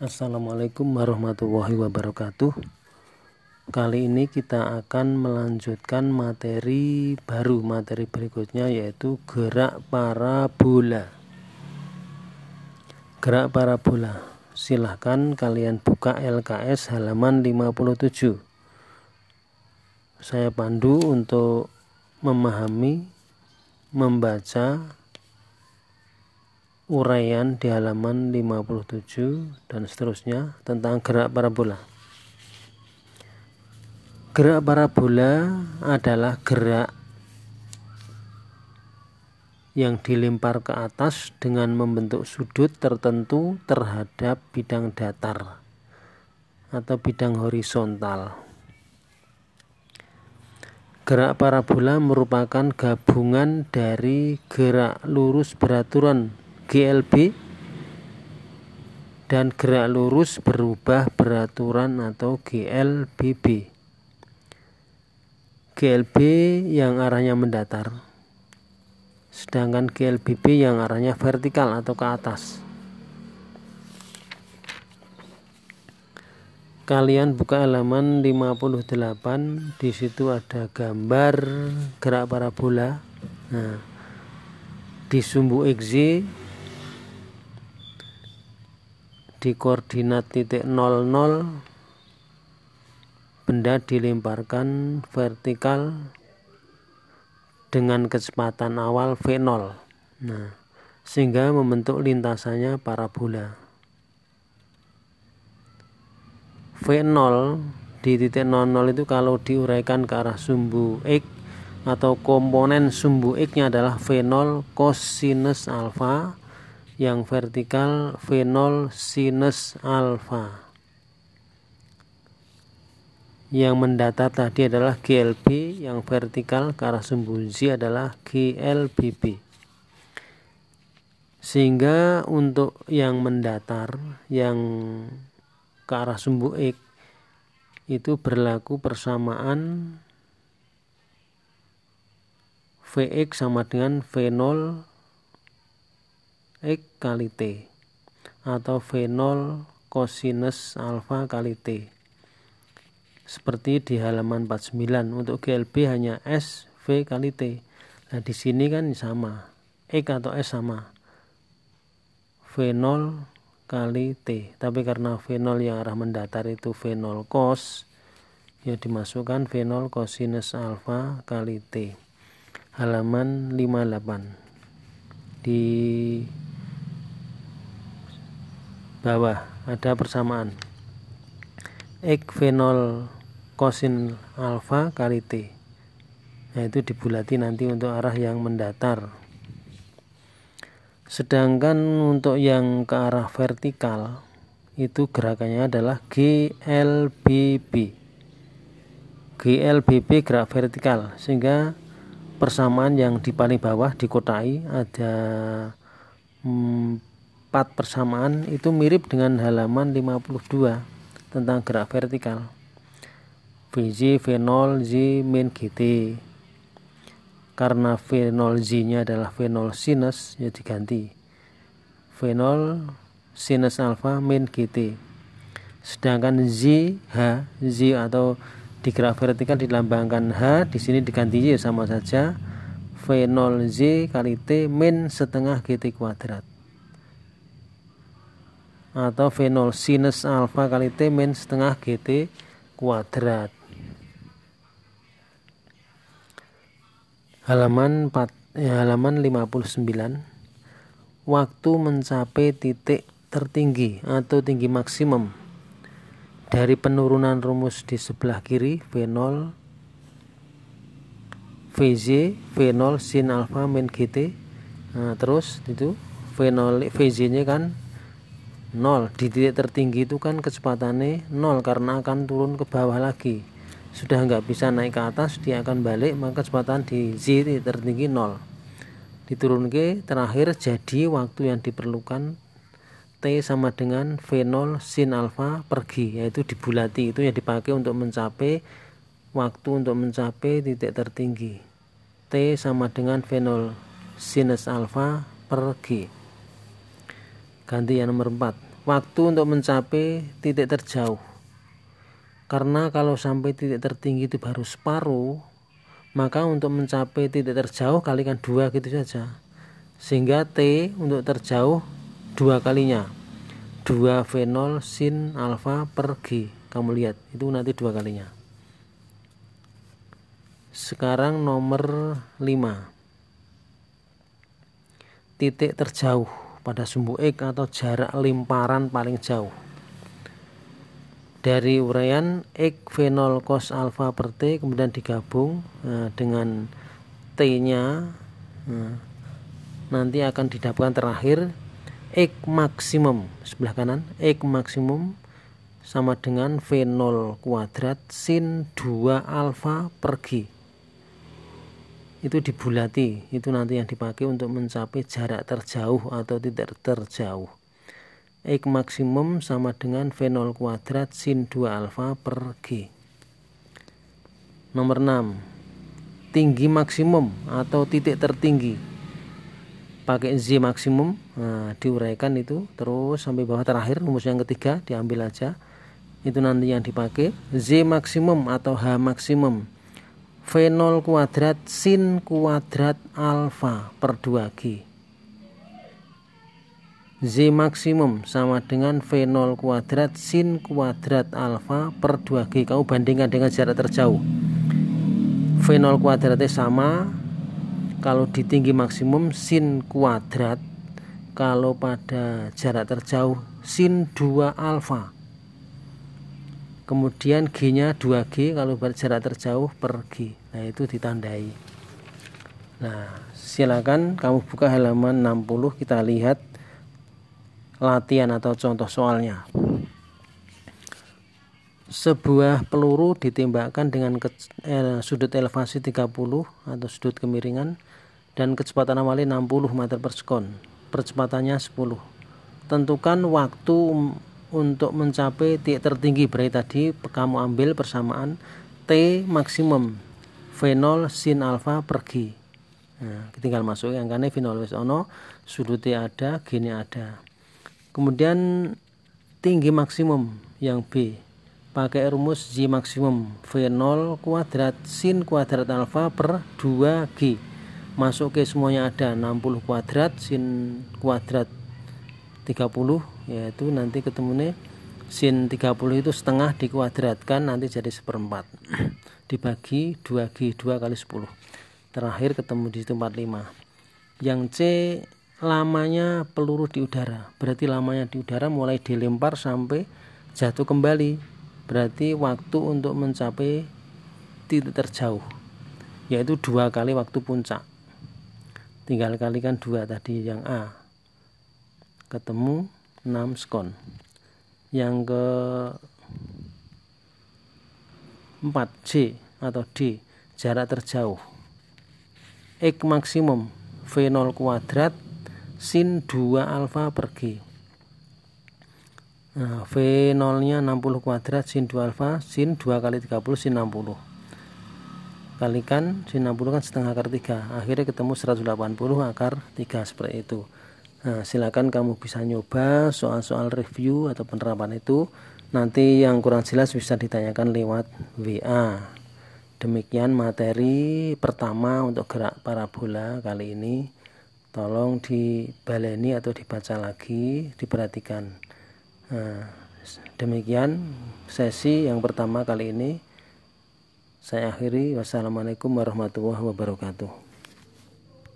Assalamualaikum warahmatullahi wabarakatuh. Kali ini kita akan melanjutkan materi baru, materi berikutnya yaitu gerak parabola. Gerak parabola. Silahkan kalian buka LKS halaman 57. Saya pandu untuk memahami, membaca, uraian di halaman 57 dan seterusnya tentang gerak parabola. Gerak parabola adalah gerak yang dilempar ke atas dengan membentuk sudut tertentu terhadap bidang datar atau bidang horizontal. Gerak parabola merupakan gabungan dari gerak lurus beraturan GLB dan gerak lurus berubah beraturan atau GLBB. GLB yang arahnya mendatar, sedangkan GLBB yang arahnya vertikal atau ke atas. Kalian buka halaman 58, di situ ada gambar gerak parabola. Nah, di sumbu XY di koordinat titik 00 benda dilemparkan vertikal dengan kecepatan awal V0 nah sehingga membentuk lintasannya parabola. V0 di titik 00 itu kalau diuraikan ke arah sumbu X atau komponen sumbu X nya adalah V0 cosinus alfa yang vertikal V0 sinus alfa yang mendatar tadi adalah GLB yang vertikal ke arah sumbu Z adalah GLBB sehingga untuk yang mendatar yang ke arah sumbu X itu berlaku persamaan Vx sama dengan V0 X kali T atau V0 cosinus alfa kali T seperti di halaman 49 untuk GLB hanya S V kali T nah di sini kan sama X atau S sama. V0 kali T tapi karena V0 yang arah mendatar itu V0 cos ya dimasukkan V0 cosinus alfa kali T halaman 58 di bawah ada persamaan. X V0 kosin alfa kali T. Nah itu dibulati nanti untuk arah yang mendatar. Sedangkan untuk yang ke arah vertikal itu gerakannya adalah GLBB GLBB gerak vertikal sehingga persamaan yang di paling bawah dikotai ada hmm, 4 persamaan itu mirip dengan halaman 52 tentang gerak vertikal. VJ V0 Z min GT karena V0 Z nya adalah V0 sinus ya diganti. V0 sinus alfa min GT sedangkan Z H Z atau di gerak vertikal dilambangkan H di sini diganti Y sama saja. V0 Z kali T min setengah GT kuadrat atau V0 sinus alfa kali T min setengah GT kuadrat. Halaman 4 ya, halaman 59 waktu mencapai titik tertinggi atau tinggi maksimum dari penurunan rumus di sebelah kiri V0 VZ V0 sin alfa min GT nah, terus itu V0 VZ nya kan 0 di titik tertinggi itu kan kecepatannya 0 karena akan turun ke bawah lagi. Sudah nggak bisa naik ke atas dia akan balik maka kecepatan di Z titik tertinggi 0 diturun ke terakhir jadi waktu yang diperlukan T sama dengan V0 sin alfa pergi yaitu dibulati. Itu yang dipakai untuk mencapai waktu untuk mencapai titik tertinggi. T sama dengan V0 sinus alfa pergi ganti yang nomor 4 waktu untuk mencapai titik terjauh. Karena kalau sampai titik tertinggi itu baru separuh maka untuk mencapai titik terjauh kalikan dua gitu saja. Sehingga T untuk terjauh dua kalinya. 2 V0 sin alfa per G. Kamu lihat itu nanti dua kalinya. Sekarang nomor 5 titik terjauh pada sumbu X atau jarak limparan paling jauh. Dari uraian X V0 cos alfa per T kemudian digabung nah, dengan T nya nah, nanti akan didapatkan terakhir X maksimum sebelah kanan X maksimum sama dengan V0 kuadrat sin 2 alfa per G itu dibulati itu nanti yang dipakai untuk mencapai jarak terjauh atau tidak terjauh. X maksimum sama dengan V0 kuadrat sin 2 alfa per G. Nomor 6 tinggi maksimum atau titik tertinggi. Pakai Z maksimum nah, diuraikan itu terus sampai bawah terakhir rumus yang ketiga diambil aja. Itu nanti yang dipakai Z maksimum atau H maksimum V0 kuadrat sin kuadrat alfa per 2G Z maksimum sama dengan V0 kuadrat sin kuadrat alfa per 2G kamu bandingkan dengan jarak terjauh. V0 kuadratnya sama. Kalau di tinggi maksimum sin kuadrat. Kalau pada jarak terjauh sin 2 alfa kemudian G nya 2G kalau jarak terjauh per G nah itu ditandai. Nah silakan kamu buka halaman 60 kita lihat latihan atau contoh soalnya. Sebuah peluru ditembakkan dengan ke, eh, sudut elevasi 30 atau sudut kemiringan dan kecepatan awalnya 60 meter per sekon percepatannya 10 tentukan waktu untuk mencapai titik tertinggi berarti tadi kamu ambil persamaan T maksimum V0 sin alfa per G nah, tinggal masuk yang karena V0 wis ono sudutnya ada G nya ada. Kemudian tinggi maksimum yang B. Pakai rumus Z maksimum. V0 kuadrat sin kuadrat alfa per 2G masuk ke semuanya ada 60 kuadrat sin kuadrat 30 yaitu nanti ketemu nih sin 30 itu setengah dikuadratkan nanti jadi seperempat dibagi 2G 2 kali 10 terakhir ketemu di situ 45 yang C lamanya peluru di udara. Berarti lamanya di udara mulai dilempar sampai jatuh kembali. Berarti waktu untuk mencapai titik terjauh yaitu dua kali waktu puncak. Tinggal kalikan dua tadi yang A. Ketemu 6 skon. Yang ke 4 C atau D jarak terjauh. X maksimum V0 kuadrat sin 2 alfa per G. Nah, V0 nya 60 kuadrat sin 2 alfa sin 2 kali 30 sin 60 kalikan sin 60 kan setengah akar 3 akhirnya ketemu 180 akar 3 seperti itu. Nah silakan kamu bisa nyoba soal-soal review atau penerapan itu nanti yang kurang jelas bisa ditanyakan lewat WA demikian materi pertama untuk gerak parabola kali ini tolong dibaleni atau dibaca lagi diperhatikan Nah, demikian sesi yang pertama kali ini. Saya akhiri. Wassalamualaikum warahmatullahi wabarakatuh.